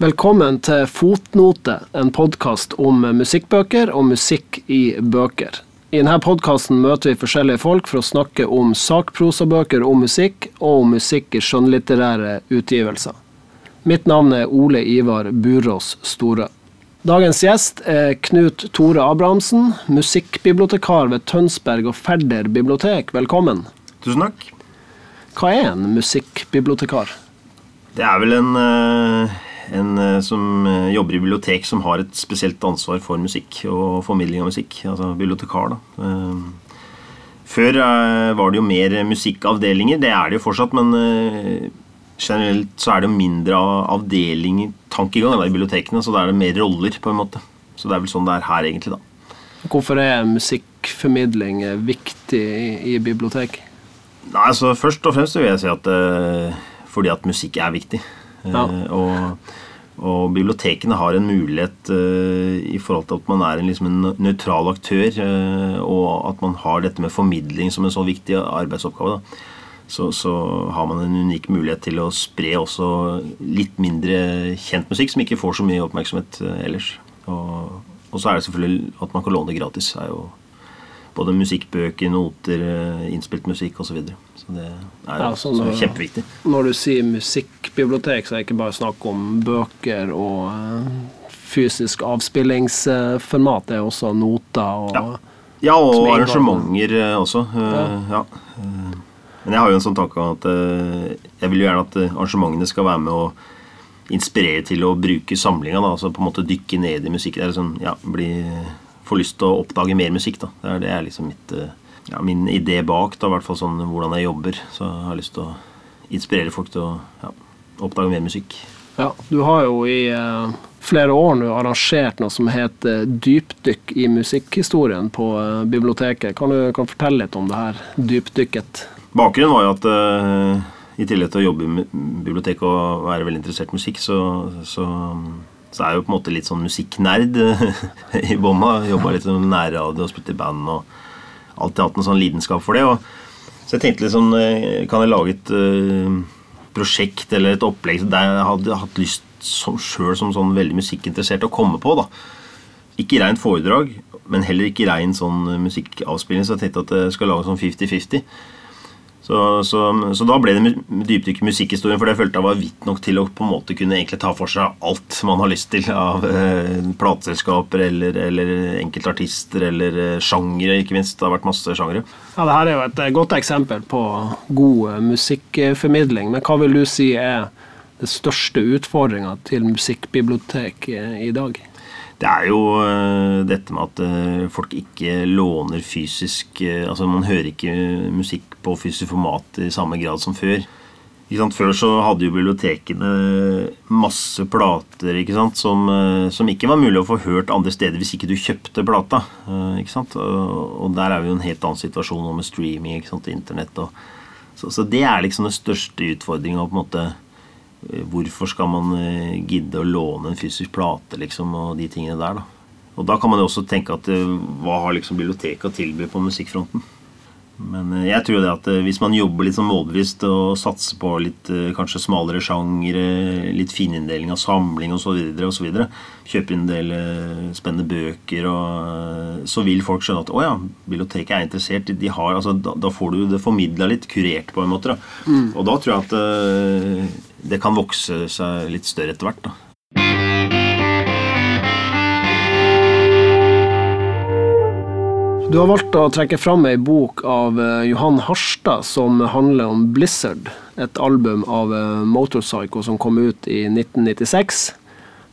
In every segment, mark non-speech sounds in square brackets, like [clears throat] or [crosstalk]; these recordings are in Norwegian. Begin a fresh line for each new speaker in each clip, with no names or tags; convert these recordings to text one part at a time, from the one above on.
Velkommen til Fotnote, en podkast om musikkbøker og musikk i bøker. I denne podkasten møter vi forskjellige folk for å snakke om sakprosabøker om musikk, og om musikk i skjønnlitterære utgivelser. Mitt navn er Ole Ivar Burås Store. Dagens gjest er Knut Tore Abrahamsen, musikkbibliotekar ved Tønsberg og Færder bibliotek. Velkommen.
Tusen takk.
Hva er en musikkbibliotekar?
Det er vel en uh en eh, som eh, jobber i bibliotek som har et spesielt ansvar for musikk og formidling av musikk. Altså bibliotekar, da. Eh, før var det jo mer musikkavdelinger. Det er det jo fortsatt, men generelt så er det jo mindre avdelinger, tankegang, i bibliotekene. Så da er det mer roller, på en måte. Så det er vel sånn det er her, egentlig, da.
Hvorfor er musikkformidling viktig i, bibliotek?
Nei, altså Først og fremst vil jeg si at fordi at musikk er viktig. Ja. Og og bibliotekene har en mulighet uh, i forhold til at man er en, liksom en nøytral aktør, uh, og at man har dette med formidling som en så viktig arbeidsoppgave. Så, så, har man en unik mulighet til å spre også litt mindre kjent musikk som ikke får så mye oppmerksomhet ellers. Og, og, så er det selvfølgelig at man kan låne det gratis. er jo både musikkbøker, noter, innspilt musikk osv. Så, videre. så det er ja, så når, kjempeviktig.
Når du sier musikkbibliotek, så er det ikke bare snakk om bøker og uh, fysisk avspillingsformat. Det er også noter og
Ja, ja og arrangementer eh, også. Ja. Men jeg har jo en sånn tanke at jeg vil jo gjerne at arrangementene skal være med å inspirere til å bruke samlinga. Altså på en måte dykke ned i musikk. Det er sånn, ja, bli, få lyst til å oppdage mer musikk. da. Det er, det er liksom mitt ja, min idé bak, da, i hvert fall sånn hvordan jeg jobber. Så jeg har lyst til å inspirere folk til å ja, oppdage mer musikk.
Ja, Du har jo i uh, flere år nå arrangert noe som heter Dypdykk i musikkhistorien på uh, biblioteket. Kan du kan fortelle litt om det her dypdykket?
Bakgrunnen var jo at uh, i tillegg til å jobbe i biblioteket og være veldig interessert i musikk, så, så, så er jeg jo på en måte litt sånn musikknerd [laughs] i Bomma. Jobba litt med nærradio og spilte i band. og alltid hatt en sånn lidenskap for det. Og, så jeg tenkte liksom eh, Kan jeg lage et uh, prosjekt eller et opplegg der jeg hadde hatt lyst sjøl som sånn veldig musikkinteressert å komme på? da Ikke reint foredrag, men heller ikke rein sånn musikkavspilling. Så jeg tenkte at jeg skal lage sånn 50-50. Så, så, så, da ble det dypdykk i musikkhistorien, for det følte jeg var vidt nok til å på en måte kunne egentlig ta for seg alt man har lyst til av eh, plateselskaper eller, eller enkeltartister eller eh, sjangere, ikke minst. Det har vært masse sjangere.
Ja, det her er jo et eh, godt eksempel på god eh, musikkformidling. Men hva vil du si er den største utfordringa til musikkbibliotek eh, i dag?
Det er jo uh, dette med at uh, folk ikke låner fysisk uh, Altså man hører ikke musikk på fysisk format i samme grad som før. Før så hadde jo bibliotekene masse plater ikke? Som, som, ikke var mulig å få hørt andre steder hvis ikke du kjøpte plata. og der er vi jo en helt annen situasjon nå med streaming ikke sant? internett. Og, så, så, det er liksom den største utfordringa. Hvorfor skal man eh, gidde å låne en fysisk plate liksom, og de tingene der? da? Og da kan man jo også tenke at eh, hva har liksom biblioteket å tilby på musikkfronten? Men jeg tror det at hvis man jobber litt sånn målbevisst og satser på litt kanskje smalere sjangere, litt fininndeling av samling osv., kjøper inn en del spennende bøker, og, så vil folk skjønne at å ja, biblioteket er interessert. De har, altså, da, da, får du det formidla litt, kurert på en måte. Da. Mm. Og da tror jeg at det kan vokse seg litt større etter hvert. da.
Du har valgt å trekke fram ei bok av eh, Johan Harstad som handler om Blizzard. Et album av eh, Motorpsycho som kom ut i 1996.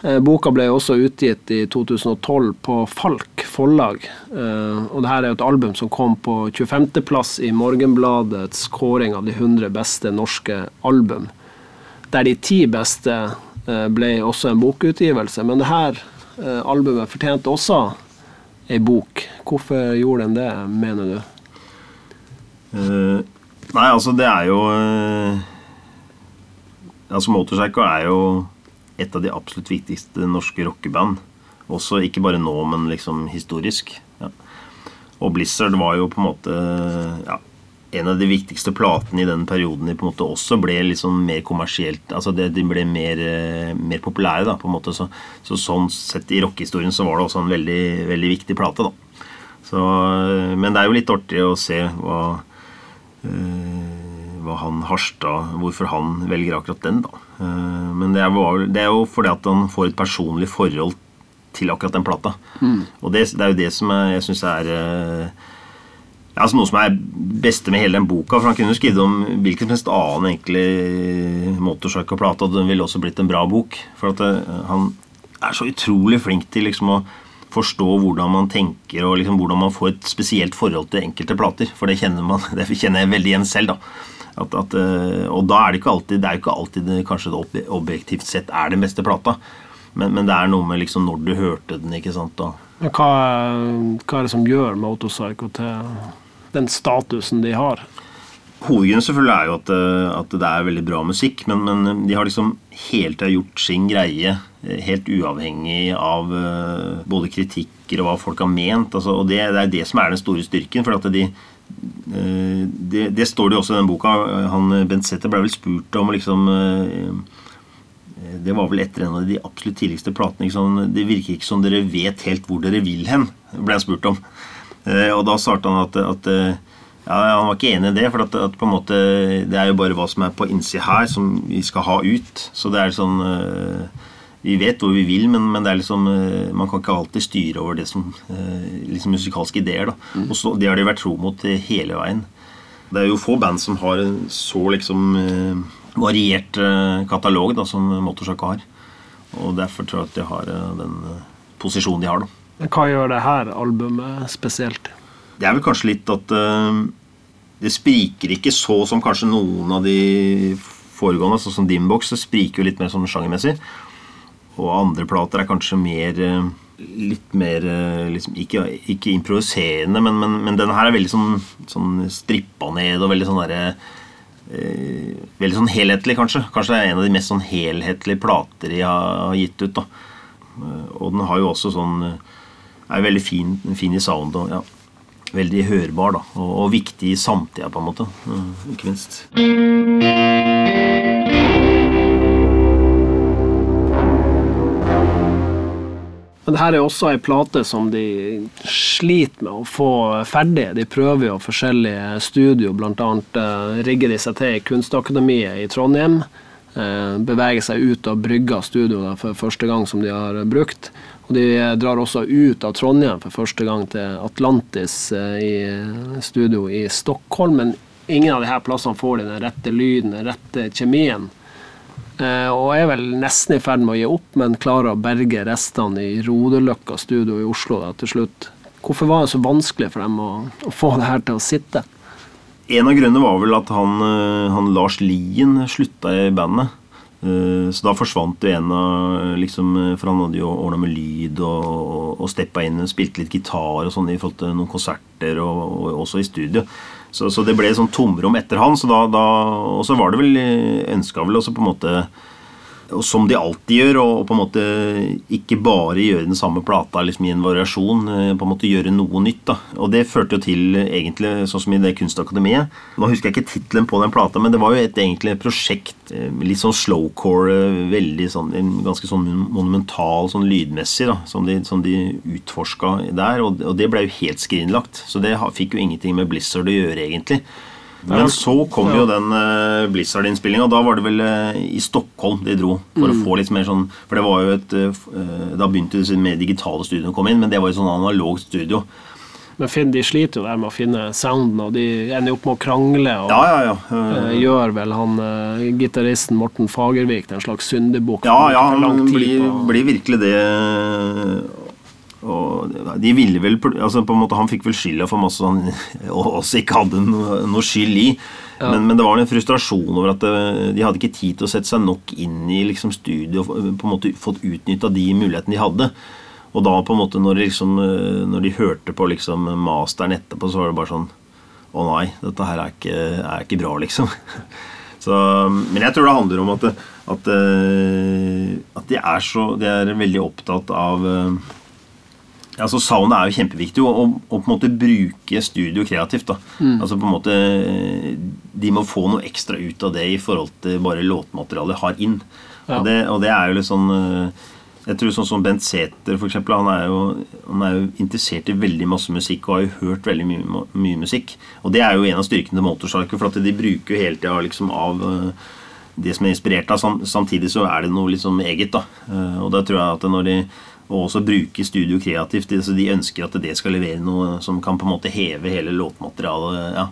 Eh, boka ble også utgitt i 2012 på Falk forlag. Og dette er et album som kom på 25.-plass i Morgenbladets kåring av de 100 beste norske album der de ti beste ble også en bokutgivelse. Men dette albumet fortjente også ei bok. Hvorfor gjorde den det, mener du?
Uh, nei, altså det er jo uh, Altså Motorpsycho er jo et av de absolutt viktigste norske rockeband. Også ikke bare nå, men liksom historisk. Ja. Og Blizzard var jo på en måte ja, en av de viktigste platene i den perioden de på en måte også ble liksom mer kommersielt altså det, De ble mer, eh, mer populære, da, på en måte. Så, så sånn sett i rockehistorien så var det også en veldig, veldig viktig plate, da. Så, eh, men det er jo litt artig å se hva øh, hva han Harstad Hvorfor han velger akkurat den, da. Uh, men det er, det er, jo fordi at han får et personlig forhold til akkurat den plata. Mm. Og det, det, er jo det som jeg, jeg syns er ja, altså noe som er beste med hele den boka. For han kunne jo skrevet om hvilken som helst annen egentlig motorsykkelplate, og den ville også blitt en bra bok. For at det, han er så utrolig flink til liksom å forstå hvordan man tenker, og liksom hvordan man får et spesielt forhold til enkelte plater. For det kjenner, man, [laughs] det kjenner jeg veldig igjen selv. da. At, at, uh, og da er det ikke alltid det er jo ikke alltid det, kanskje det objektivt sett er den beste plata. Men, men, det er noe med liksom når du hørte den. ikke sant da.
Hva, hva er det som gjør Motorpsycho til den statusen de har?
Hovedgrunnen selvfølgelig er jo at, eh, at, det er veldig bra musikk, men, men de har liksom helt gjort sin greie eh, helt uavhengig av både kritikker og hva folk har ment. Altså, og det, det, er det som er den store styrken. for at de, det, det, står det jo også i den boka. Han, Bent Zetter ble vel spurt om liksom det var vel etter en av de absolutt tidligste platene. Liksom, det virker ikke som dere vet helt hvor dere vil hen, ble han spurt om. Eh, og da svarte han at, at eh, ja, Han var ikke enig i det, for at, at, på en måte, det er jo bare hva som er på innsida her, som vi skal ha ut. Så det er sånn eh, Vi vet hvor vi vil, men, men det er liksom, man kan ikke alltid styre over det som liksom musikalske ideer. da. Mm. Og så, Det har de vært tro mot hele veien. Det er jo få band som har en så liksom variert katalog da, som Motorshock har. Og derfor tror jeg at de har den posisjonen de har. da.
Men hva gjør det her albumet spesielt?
Det er vel kanskje litt at uh, det spriker ikke så som kanskje noen av de foregående, sånn som Dimbox. Det spriker jo litt mer sånn sjangermessig. Og andre plater er kanskje mer uh, Litt mer uh, liksom, ikke, ikke, improviserende, men, men, men denne her er veldig sånn, sånn strippa ned og veldig sånn derre Veldig sånn helhetlig, kanskje. Kanskje det er en av de mest sånn helhetlige plater de har, gitt ut. da. Og den har jo også sånn er veldig fin, fin i sound og ja, veldig hørbar. da, og, og, viktig i samtida, på en måte. Ikke minst.
Men det her er også ei plate som de sliter med å få ferdig. De prøver jo forskjellige studio, bl.a. Uh, rigger de seg til i Kunstakademiet i Trondheim. Uh, beveger seg ut av Brygga studio for første gang som de har brukt. Og de drar også ut av Trondheim for første gang til Atlantis eh, i studio i Stockholm. Men ingen av disse plassene får de den rette lyden, den rette kjemien. Eh, og er vel nesten i ferd med å gi opp, men klarer å berge restene i Rodeløkka studio i Oslo da, til slutt. Hvorfor var det så vanskelig for dem å, å få det her til å sitte?
En av grunnene var vel at han, eh, han Lars Lien slutta i bandet. Eh, så da forsvant jo en av liksom, For han hadde jo ordna med lyd og, og, og steppa inn og spilte litt gitar og sånn i forhold til noen konserter og, og også i studio. Så, så, det ble sånn tomrom etter han. Så da, da, og så var det vel ønska vel også på en måte som de alltid gjør, og på en måte ikke bare gjøre den samme plata liksom i en variasjon. Eh, på en måte Gjøre noe nytt. da. Og det førte jo til, egentlig, sånn som i det Kunstakademiet Nå husker jeg ikke tittelen på den plata, men det var jo et egentlig prosjekt. Eh, litt sånn slowcore, eh, veldig sånn, ganske sånn monumental sånn lydmessig, da, som de, som de utforska der. Og det ble jo helt skrinlagt. Så det fikk jo ingenting med Blizzard å gjøre, egentlig. Men så kom jo den uh, Blizzard-innspillinga. Da var det vel uh, i Stockholm de dro. For mm. å få litt mer sånn For det var jo et uh, Da begynte det med digitale studioene å komme inn, men det var jo sånn analogt studio.
Men Finn, de sliter jo der med å finne sounden, og de ender opp med å krangle. Og
ja, ja, ja.
gjør vel han gitaristen Morten Fagervik en slags syndebukk.
Ja, ja, han blir, blir virkelig det og de ville vel altså på en måte Han fikk vel skylda for masse han [laughs] også ikke hadde noe, noe skyld i. Ja. Men, men, det var en frustrasjon over at eh, de hadde ikke tid til å sette seg nok inn i liksom, studiet og på en måte fått utnytta de mulighetene de hadde. Og da på en måte når liksom, eh, når de hørte på liksom, masteren etterpå, så var det bare sånn Å nei, dette her er ikke, er ikke bra, liksom. [laughs] Så, men jeg tror det handler om at, at, eh, at de, er så, de er veldig opptatt av Altså Sound er jo kjempeviktig, å, og, på en måte bruke studio kreativt. da.
Mm.
Altså på en måte De må få noe ekstra ut av det i forhold til bare låtmaterialet har inn.
Ja.
Og, det, og det er jo litt sånn eh, Jeg tror sånn som Bent Sæther, eksempel, han er, jo, han er jo interessert i veldig masse musikk og har jo hørt veldig mye, mye musikk. Og det er jo en av styrkene til Motorsarket, for at de bruker jo hele tida liksom av eh, det som er inspirert av. Samtidig så er det noe liksom eget, da. Eh, Og da tror jeg at når de og også bruke studio kreativt, så de ønsker at det skal levere noe som kan på en måte heve hele låtmaterialet. ja,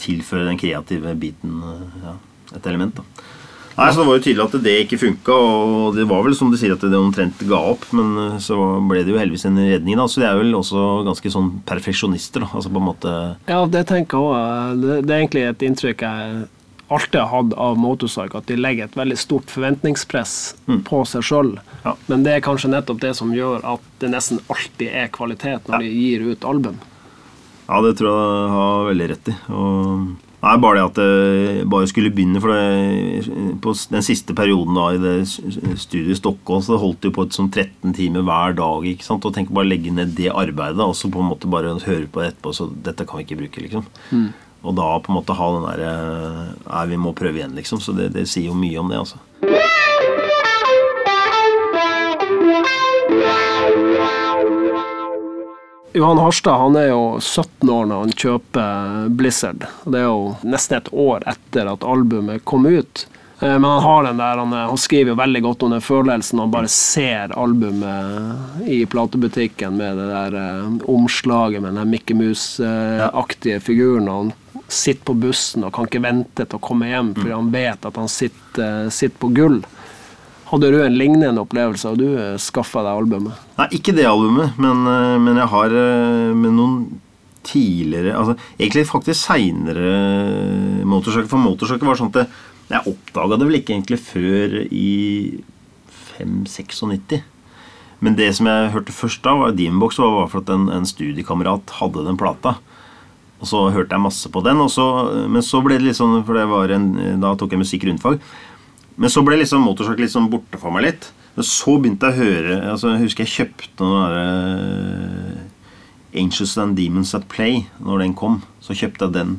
Tilføre den kreative biten ja, et element. da. Nei, så Det var jo tydelig at det ikke funka, og det var vel som du sier at det omtrent ga opp. Men eh, så ble det jo heldigvis en redning, da. Så de er vel også ganske sånn perfeksjonister. da, altså på en måte...
Ja, det tenker jeg òg. Det er egentlig et inntrykk jeg alltid har hatt av motorsorg, at de legger et veldig stort forventningspress på seg sjøl.
Ja.
Men det er kanskje nettopp det som gjør at det nesten alltid er kvalitet når de gir ut album.
Ja, det tror jeg du har veldig rett i. Og Nei, bare det at det bare skulle begynne. For det, på den siste perioden da i det studiet i Stockholm så holdt de på et sånn 13 timer hver dag. ikke sant? Og tenk bare legge ned det arbeidet, og så på en måte bare høre på det etterpå. Så dette kan vi ikke bruke, liksom. Og da på en måte ha den derre Nei, vi må prøve igjen, liksom. Så det, det sier jo mye om det, altså.
Johan Harstad han er jo 17 år når han kjøper Blizzard. Det er jo nesten et år etter at albumet kom ut. Eh, Men han har den der, han, han skriver jo veldig godt om den følelsen han bare ser albumet i platebutikken med det der eh, omslaget med den Mickey Mouse-aktige figuren. og Han sitter på bussen og kan ikke vente til å komme hjem fordi han vet at han sitter, sitter på gull. Hadde du en lignende opplevelse og du skaffa deg albumet?
Nei, ikke det albumet, men, eh, men jeg har eh, med noen tidligere altså Egentlig faktisk seinere motorsykkel. For motorsykkel var sånn at det, jeg oppdaga det vel ikke egentlig før i 5-96. Men det som jeg hørte først da, var Dimbox, var bare for at en, en studiekamerat hadde den plata. Og så hørte jeg masse på den, så, men så ble det litt sånn For det var en, da tok jeg musikk rundfag. Men så ble liksom motorsykkel litt sånn borte for meg litt. Men så begynte jeg å høre altså Jeg husker jeg kjøpte noen derre Angels and Demons at Play når den kom. Så kjøpte jeg den.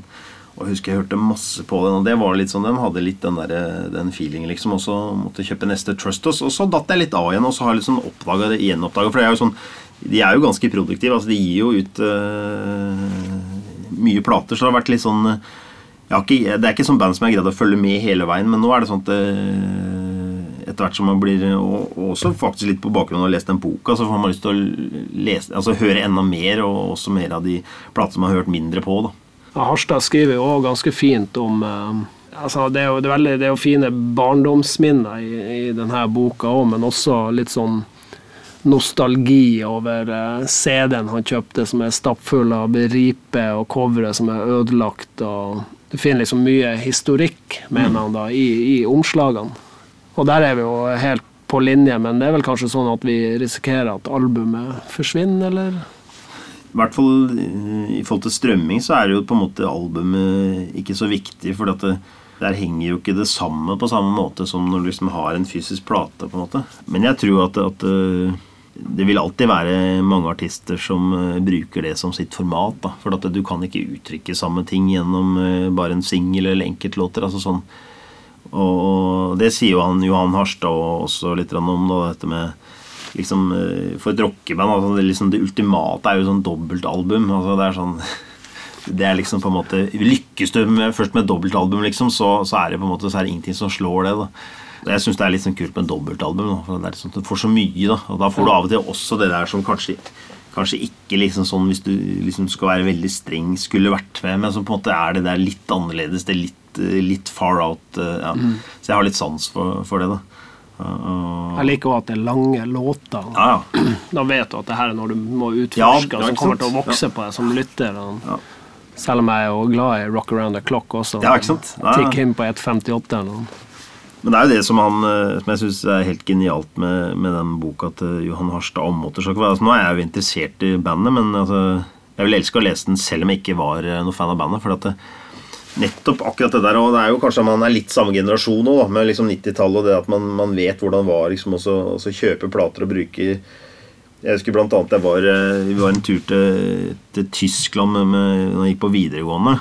Og jeg husker jeg hørte masse på den, og det var litt sånn, den hadde litt den, der, den feelingen, liksom. Og så måtte jeg kjøpe neste Trust Us, og så datt jeg litt av igjen, og så har jeg liksom oppdaga det, gjenoppdaga For det er jo sånn De er jo ganske produktive. altså De gir jo ut øh, mye plater, så det har vært litt sånn har ikke, Det er ikke sånn band som jeg har greid å følge med hele veien, men nå er det sånn at øh, etter hvert som man blir og, og også faktisk litt på bakgrunn av å ha lest den boka, så får man lyst til å lese, altså høre enda mer, og også mer av de platene man har hørt mindre på. da.
Harstad skriver jo også ganske fint om eh, altså det, er jo, det, er veldig, det er jo fine barndomsminner i, i denne boka òg, men også litt sånn nostalgi over eh, CD-en han kjøpte, som er stappfull av riper, og covere som er ødelagt. og Du finner liksom mye historikk, mener han, da, i, i omslagene. Og der er vi jo helt på linje, men det er vel kanskje sånn at vi risikerer at albumet forsvinner, eller?
I hvert fall eh, i forhold til strømming så er jo på en måte albumet ikke så viktig. For det, der henger jo ikke det samme på samme måte som når du liksom har en fysisk plate. på en måte. Men jeg tror at, at eh, det vil alltid være mange artister som eh, bruker det som sitt format. Da. For at du kan ikke uttrykke samme ting gjennom bare en singel eller enkeltlåter. altså sånn. Og, det sier jo han Johan Harstad også litt om, da, dette med liksom, For et rockeband altså, det, liksom, det ultimate er jo sånn dobbeltalbum. Altså, det er sånn [laughs] det er liksom på en måte Lykkes du med, først med dobbeltalbum, liksom, så, så, er det på en måte Så er det ingenting som slår det. da Jeg syns det er litt sånn kult med dobbeltalbum. Da, for det er liksom, Du får så mye, da. Og da får du av og til også det der som kanskje Kanskje ikke liksom sånn hvis du liksom skal være veldig streng, skulle vært med, men som på en måte er det der litt annerledes. Det er litt, litt far out. Ja.
Mm.
Så jeg har litt sans for, for det, da. Uh,
Jeg liker også at det er lange låter.
ja, ja. [clears throat]
Da vet du at det her er når du må utforske,
ja,
som kommer til å vokse på deg som lytter. Selv om jeg er jo glad i Rock Around the Clock også.
Ja, ikke sant?
Tick inn på 1,58 eller noe.
Men det er jo det som, han, eh, som jeg syns er helt genialt med, med den boka til Johan Harstad om motorsykkel. Altså, nå er jeg jo interessert i bandet, men altså, jeg ville elske å lese den selv om jeg ikke var noe noen fan av bandet. For at det, nettopp akkurat det der, og det er jo kanskje at man er litt samme generasjon da, med liksom 90-tallet, og det at man, man vet hvordan det var liksom, også, også kjøpe plater og bruke Jeg husker blant annet jeg var, eh, Vi var en tur til, til Tyskland med, med, når jeg gikk på videregående.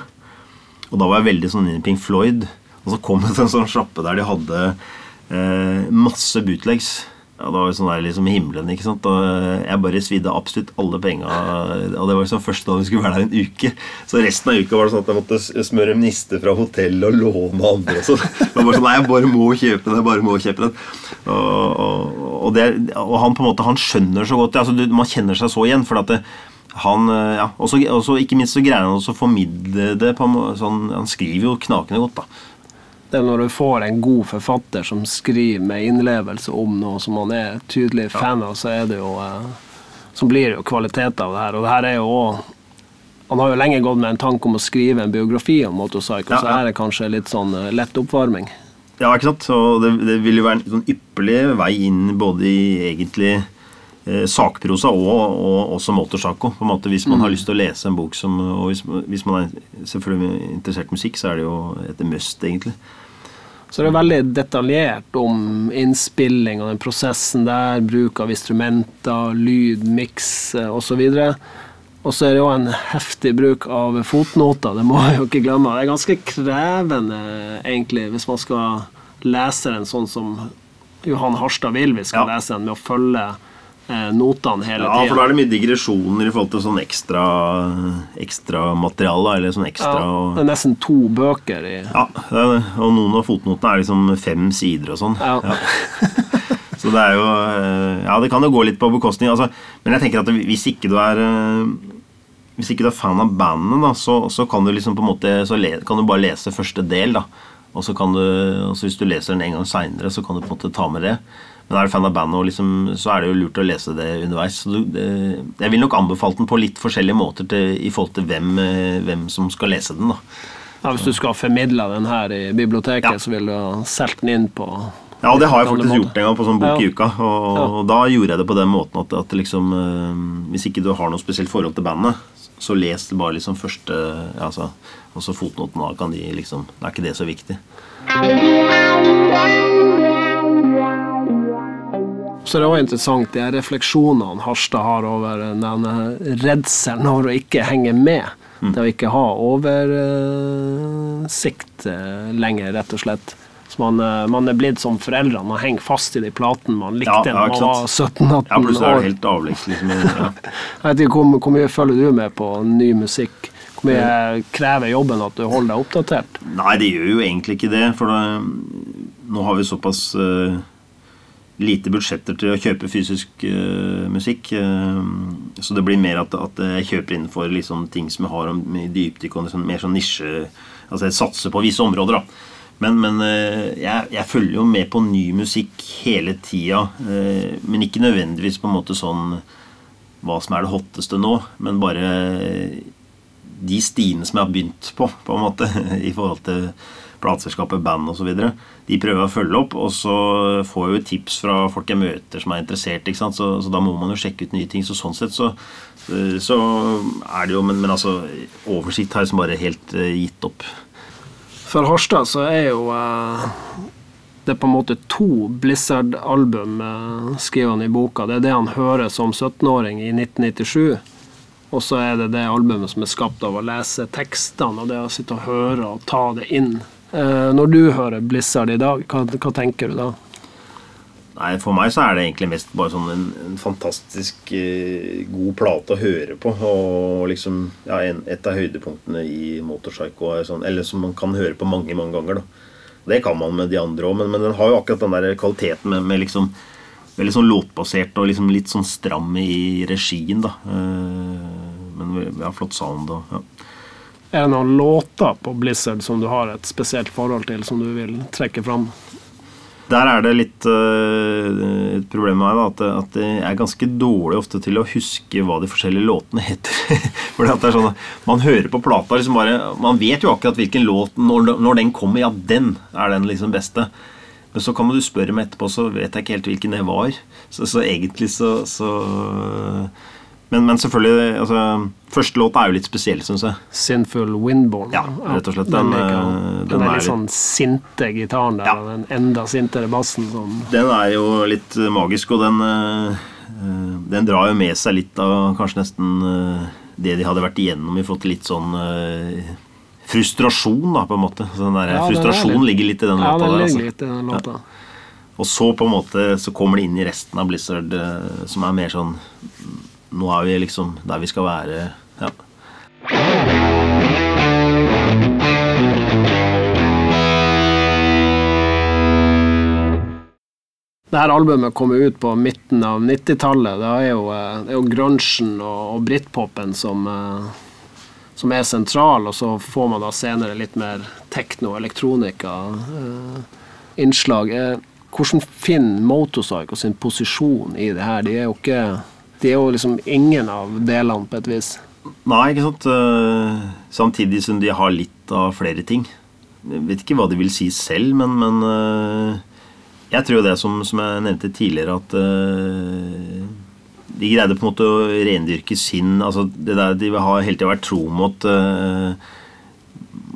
Og da var jeg veldig sånn inn i Pink Floyd. Og så kom det til en sånn slappe der de hadde eh, masse bootlegs. Ja, Det var sånn der liksom himmelen, ikke sant. Og jeg bare svidde absolutt alle penga. Og det var liksom første dag vi skulle være der en uke. Så resten av uka var det sånn at jeg måtte smøre niste fra hotellet og låne andre. Sånn. Det var bare sånn, Nei, jeg bare må kjøpe den. jeg bare må kjøpe den. Og, og, og, og han på en måte, han skjønner så godt altså, Man kjenner seg så igjen. for at det, han, ja, også, også, Ikke minst så greier han å formidle det på en sånn, Han skriver jo knakende godt. da
det er når du får en god forfatter som skriver med innlevelse om noe som man er tydelig fan av, så det jo eh, så blir det jo kvalitet av det her. Og det her er jo også Han har jo lenge gått med en tanke om å skrive en biografi om Motorcycle, ja, ja. så her er det kanskje litt sånn eh, lett oppvarming.
Ja, ikke sant. Så det, det vil jo være en sånn ypperlig vei inn både i egentlig sakprosa og, og også motorsaco. på en måte Hvis man mm. har lyst til å lese en bok som Og hvis, hvis man er selvfølgelig interessert i musikk, så er det jo et must, egentlig.
Så det er veldig detaljert om innspilling og den prosessen der, bruk av instrumenter, lyd, miks osv. Og så er det jo en heftig bruk av fotnoter, det må jeg jo ikke glemme. Det er ganske krevende, egentlig, hvis man skal lese den sånn som Johan Harstad vil vi skal ja. lese den, med å følge Eh, notene hele tida.
Ja, for da er det mye digresjoner i forhold til sånn ekstra, ekstra materiale. Eller sånn ekstra ja,
Det er nesten to bøker i
Ja, og noen av fotnotene er liksom fem sider og sånn. Ja. ja. Så det er jo eh, Ja, det kan jo gå litt på bekostning. Altså, men jeg tenker at hvis ikke du er eh, hvis ikke du er fan av bandet, da, så, så, kan du liksom på en måte Så le, kan du bare lese første del. da Og så kan du, hvis du leser den en gang seinere, så kan du på en måte ta med det. Men er du fan av bandet, liksom, så er det jo lurt å lese det underveis. Du, det, jeg vil nok anbefale den på litt forskjellige måter til, i forhold til hvem, eh, hvem, som skal lese den.
Ja, Hvis du skal formidle den her i biblioteket, ja. så vil du ha solgt den inn på
ja, det har jeg faktisk gjort en gang på sånn bok i uka. Og, og, da gjorde jeg det på den måten at, at liksom, øh, hvis ikke du har noe spesielt forhold til bandet, så les bare liksom første altså, Og så fotnoten. Da kan de liksom Da er ikke det så viktig.
Så det er også interessant de refleksjonene Harstad har over denne redselen over å ikke henge med. Mm. Det å ikke ha oversikt uh, lenger, rett og slett. Så man, uh, man er blitt som foreldrene. Man henger fast i de platene man likte da ja, ja, man var 17-18 år.
Ja, plutselig er det helt avleggs. Liksom, ja. [laughs]
Jeg vet ikke, hvor, hvor mye følger du med på ny musikk? Hvor mye krever jobben at du holder deg oppdatert?
Nei, det gjør jo egentlig ikke det. For da, nå har vi såpass uh, lite budsjetter til å kjøpe fysisk uh, musikk. Uh, så det blir mer at, at jeg kjøper innenfor liksom, ting som jeg har om dypdykk liksom, mer sånn nisje Altså jeg satser på visse områder, da. Men, men uh, jeg, jeg, følger jo med på ny musikk hele tida. men ikke nødvendigvis på en måte sånn hva som er det hotteste nå, men bare de stiene som jeg har begynt på, på en måte, [laughs] i forhold til plateselskapet, band osv. De prøver å følge opp, og så får jeg jo tips fra folk jeg møter som er interessert. Så, så da må man jo sjekke ut nye ting. Så sånn sett så, så er det jo Men, men altså, oversikt har jeg liksom bare helt uh, gitt opp.
For Harstad så er jo uh, det er på en måte to Blizzard-album, uh, skriver han i boka. Det er det han hører som 17-åring i 1997. Og så er det det albumet som er skapt av å lese tekstene og det å sitte og høre og ta det inn Eh, når du hører Blizzard i dag, hva, hva, tenker du da?
Nei, For meg så er det egentlig mest bare sånn en, en fantastisk eh, god plate å høre på. Og liksom ja, en, et av høydepunktene i Motorpsycho sånn, Eller som man kan høre på mange mange ganger. da Det kan man med de andre òg, men, men, den har jo akkurat den der kvaliteten med, med liksom veldig sånn låtbasert og liksom litt sånn stram i regien. da eh, Men ja, flott sound og ja.
Er det noen låter på Blizzard som du har et spesielt forhold til, som du vil trekke fram?
Der er det litt uh, et problem med meg, da, at, jeg er ganske dårlig ofte til å huske hva de forskjellige låtene heter. [laughs] Fordi at det er sånn, Man hører på plata liksom bare, Man vet jo akkurat hvilken låt når, når, den kommer. Ja, den er den liksom beste. Men så kan du spørre meg etterpå, så vet jeg ikke helt hvilken det var. Så, så egentlig så, så men, men, selvfølgelig altså, Første låt er jo litt spesiell, syns jeg.
'Sinful Windborn'.
Ja, rett og slett. Den, den,
den, den er litt sånn sinte gitaren der, ja. og den enda sintere bassen. Som
den er jo litt magisk, og den, Eh, den drar jo med seg litt av kanskje nesten eh, det de hadde vært igjennom i forhold til litt sånn eh, frustrasjon, da, på en måte. Så den der,
Ja,
frustrasjon
litt-
ligger litt i den
Ja,
låta der. Altså.
litt i den låta.
Og så på en måte så kommer det inn i resten av Blizzard, eh, som er mer sånn Nå er vi liksom der vi skal være. Ja.
Det her albumet kom ut på midten av 90-tallet. Det er jo, eh, jo grunchen og, og britpopen som, eh, som er sentral, og så får man da senere litt mer tekno, elektronika, eh, innslag. Hvordan finner Motorcycle sin posisjon i det her? De er jo ikke De er jo liksom ingen av delene, på et vis.
Nei, ikke sant. Eh, Samtidig som de har litt av flere ting. Jeg vet ikke hva de vil si selv, men, men eh, jeg tror jo det som, som jeg nevnte tidligere, at eh, de greide på en måte å rendyrke sin altså det der De har hele tida vært tro mot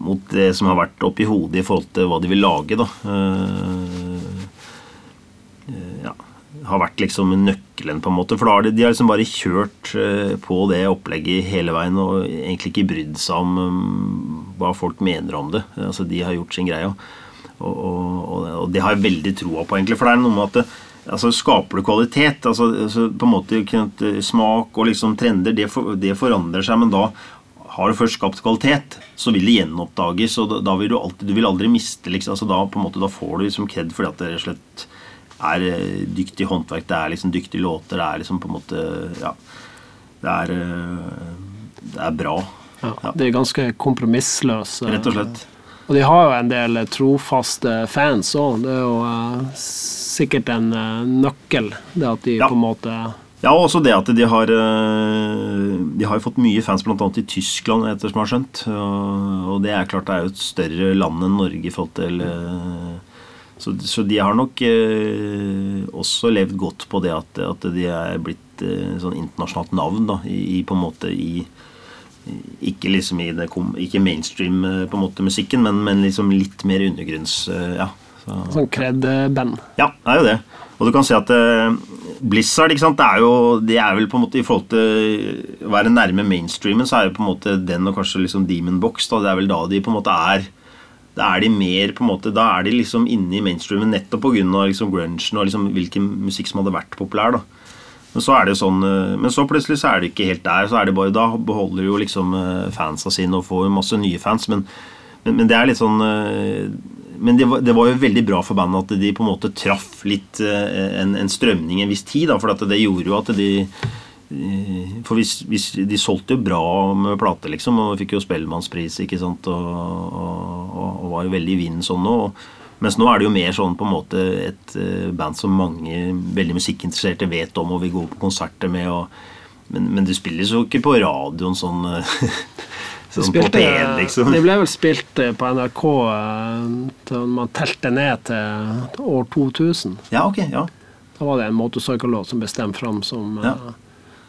mot det som har vært oppi hodet i forhold til hva de vil lage. da. Har vært liksom nøkkelen, på en måte. For da har de, de har liksom bare kjørt eh, på det opplegget hele veien og egentlig ikke brydd seg om um, hva folk mener om det. Altså, De har gjort sin greie. Og, og, og, og det har jeg veldig troa på, egentlig. For det er noe med at det, altså, skaper du kvalitet, altså, altså på en måte smak og liksom trender, det, for, det forandrer seg, men da har du først skapt kvalitet, så vil det gjenoppdages. og da, vil Du alltid, du vil aldri miste liksom, altså da, på en måte, da får du liksom kred fordi at det rett og slett er eh, dyktig håndverk, det er liksom dyktige låter, det er liksom på en måte Ja. Det er, eh, det er bra.
Ja,
Ja.
De er ganske kompromissløse.
Rett og slett.
Og de har jo en del trofaste fans òg. Det er jo uh, sikkert en uh, nøkkel, det at de
Ja.
på en måte
Ja, og også det at de har De har jo fått mye fans bl.a. i Tyskland, etter som jeg har skjønt. Og, og det er klart det er jo et større land enn Norge i forhold til så, så de har nok eh, også levd godt på det at, at de er blitt eh, sånn internasjonalt navn da, i, på en måte i ikke liksom i det kom- ikke mainstream eh, på en måte musikken, men, men liksom litt mer undergrunns... eh, ja. Så.
Sånn kred-band.
Ja, det er jo det. Og du kan si at eh, Blizzard ikke sant? Det er jo det er vel på en måte i forhold til å være nærme mainstreamen, så er jo på en måte den og kanskje liksom Demon Box da, Det er vel da de på en måte er Da er de mer på en måte Da er de liksom inne i mainstreamen nettopp pga. Liksom grungen og liksom hvilken musikk som hadde vært populær. da men så er det jo sånn eh, Men så plutselig så er det ikke helt der. Så er det bare Da beholder jo liksom eh, fansa sine og får masse nye fans, men, men, men det er litt sånn eh, Men det var, det var jo veldig bra for bandet at de på en måte traff litt en, en strømning en viss tid, da, for det gjorde jo at de For hvis, hvis De solgte jo bra med plater, liksom, og fikk jo Spellemannspris, ikke sant, og, og, og, var jo veldig i vinden sånn nå. mens nå er det jo mer sånn på en måte et eh, band som mange veldig musikkinteresserte vet om og vil gå på konserter med. Og, men, men det spilles jo ikke på radioen sånn, eh, [laughs] sånn på
spilte,
P1, liksom.
Det ble vel spilt eh, på NRK eh, til man telte ned til år 2000.
Ja, ok, ja.
Da var det en motorcycle-låt som ble stemt fram som,
Ja.
eh,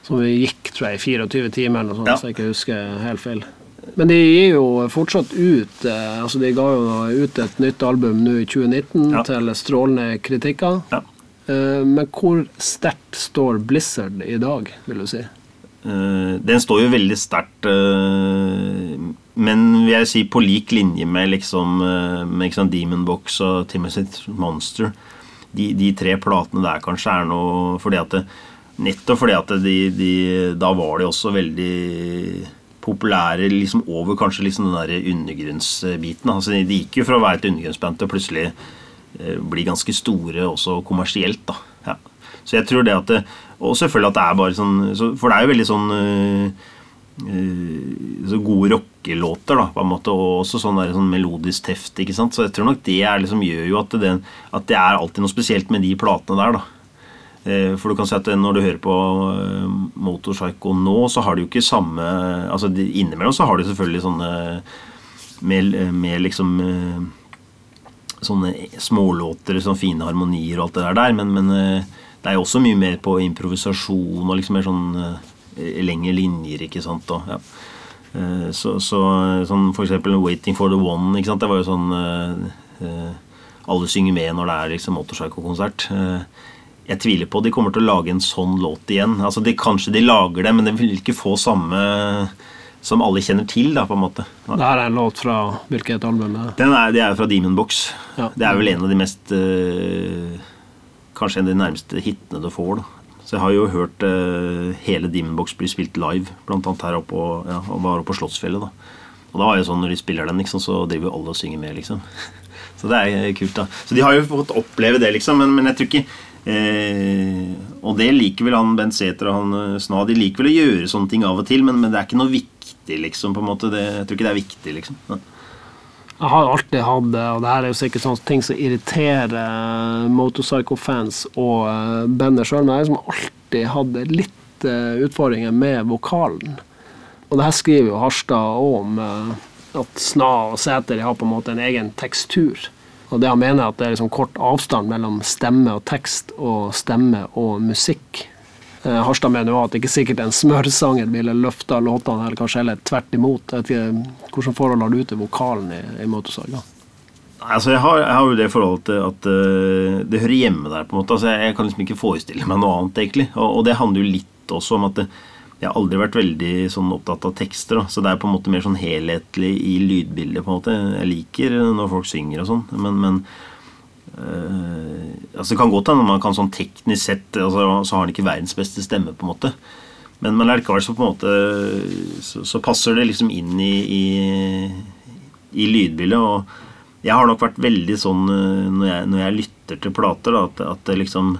som vi gikk tror jeg, i 24 timer, eller noe sånt,
Ja.
så jeg ikke husker helt feil. Men de gir jo fortsatt ut eh, altså De ga jo ut et nytt album nå i 2019
Ja.
til strålende kritikker.
ja.
Eh, men hvor sterkt står Blizzard i dag, vil du si?
Eh, den står jo veldig sterkt, men vil jeg si på lik linje med liksom med liksom Demon Box og Timothy Monster. De, de tre platene der kanskje er noe fordi at det, Nettopp fordi at de, de Da var de også veldig populære liksom over kanskje liksom den der undergrunnsbiten. Altså, de gikk jo fra å være et undergrunnsband til plutselig eh, bli ganske store også kommersielt. da. Ja. Så jeg tror det at det, Og selvfølgelig at det er bare sånn så, For det er jo veldig sånn øh, øh, så gode rockelåter, da, på en måte, og også sånn, der, sånn melodisk teft. ikke sant? Så jeg tror nok det er, liksom, gjør jo at det, at det er alltid noe spesielt med de platene der. da. Eh, For du kan si at når du hører på eh, Motorpsycho nå, så har de jo ikke samme altså Innimellom så har de selvfølgelig sånne med, med liksom eh, Sånne smålåter, sånne fine harmonier og alt det der, men, men eh, det er jo også mye mer på improvisasjon og liksom mer sånn eh, lengre linjer, ikke sant. Og, ja. Eh, Så, så sånn for eksempel 'Waiting for the One', ikke sant? det var jo sånn eh, eh, Alle synger med når det er liksom motorpsycho-konsert. Eh, jeg tviler på de kommer til å lage en sånn låt igjen. Altså de, Kanskje de lager det, men det vil ikke få samme som alle kjenner til, da, på en måte.
Det her er en låt fra hvilket album? er det?
Den er, det er fra Demon Box.
Ja.
Det er vel en av de mest øh, Kanskje en av de nærmeste hitene du får. da. Så jeg har jo hørt øh, hele Demon Box bli spilt live, blant annet her oppe, på- ja, og var oppe på Slottsfjellet. da. Og da var det sånn når de spiller den, liksom, så driver jo alle og synger med, liksom. [laughs] Så det er kult, da. Så de har jo fått oppleve det, liksom, men, men jeg tror ikke eh, Og det liker vel han Bent Sæther og han eh, Sna. De liker vel å gjøre sånne ting av og til, men, men det er ikke noe viktig, liksom. på en måte. Det, jeg tror ikke det er viktig, liksom. Ja.
Jeg har alltid hatt det, og det her er jo sikkert sånne ting som irriterer eh, Motorpsycho-fans og uh, bandet sjøl, men jeg har liksom alltid hatt litt utfordringer med vokalen. Og det her skriver jo Harstad òg om, at Sna og Sæter har på en måte en egen tekstur. Og det han mener er at det er liksom kort avstand mellom stemme og tekst og stemme og musikk. Eh, Harstad mener jo at det ikke sikkert en smørsanger ville løfta låtene, eller kanskje heller tvert imot. Jeg vet ikke, Hvordan forhold har du til vokalen i, i
Motorsaga? altså jeg har, jeg har jo det forholdet til at uh, det hører hjemme der. på en måte, altså jeg, jeg kan liksom ikke forestille meg noe annet, egentlig. Og, og det handler jo litt også om at det, jeg har aldri vært veldig sånn opptatt av tekster. Da. Så det er på en måte mer sånn helhetlig i lydbildet. på en måte. Jeg liker når folk synger og sånn, men, men øh, altså Det kan godt hende man kan sånn teknisk sett altså, Så har han ikke verdens beste stemme, på en måte. Men, men likevel så på en måte så, så passer det liksom inn i, i, i lydbildet. Og jeg har nok vært veldig sånn eh, når jeg, når jeg lytter til plater, da, at, at det liksom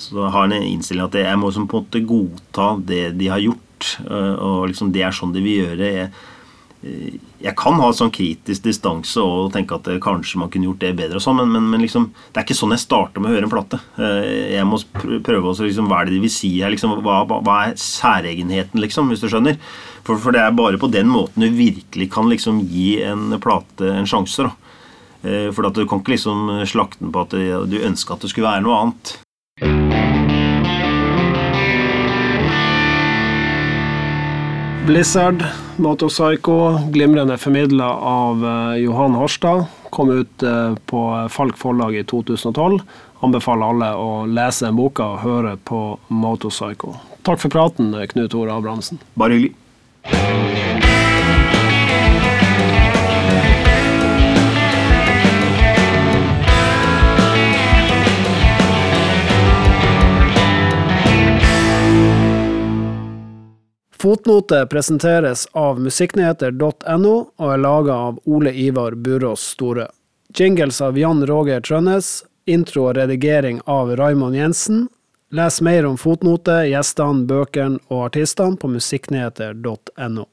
Så har jeg en innstilling at jeg må liksom på en måte godta det de har gjort. eh, Og liksom det er sånn de vil gjøre. Jeg, eh, jeg kan ha sånn kritisk distanse og tenke at eh, kanskje man kunne gjort det bedre, og sånn, men, men, men liksom, det er ikke sånn jeg starter med å høre en plate. Jeg må prøve også liksom, hva er det de vil si her. Liksom, hva, hva- er særegenheten, liksom, hvis du skjønner? For, for det er bare på den måten du virkelig kan liksom, gi en plate en sjanse. da. For du kan ikke liksom slakte den på at du ønska at det skulle være noe annet.
Blizzard, Motorpsycho, glimrende formidla av eh, Johan Harstad. Kom ut eh, på Falk forlag i 2012. Anbefaler alle å lese boka og høre på Motorpsycho. Takk for praten, Knut Ore Abrahamsen.
Bare hyggelig.
Fotnote presenteres av musikknyheter.no og er laga av Ole Ivar Burås Store. Jingles av Jan Roger Trønnes. Intro og redigering av Raymond Jensen. Les mer om fotnote, gjestene, bøkene og artistene på musikknyheter.no.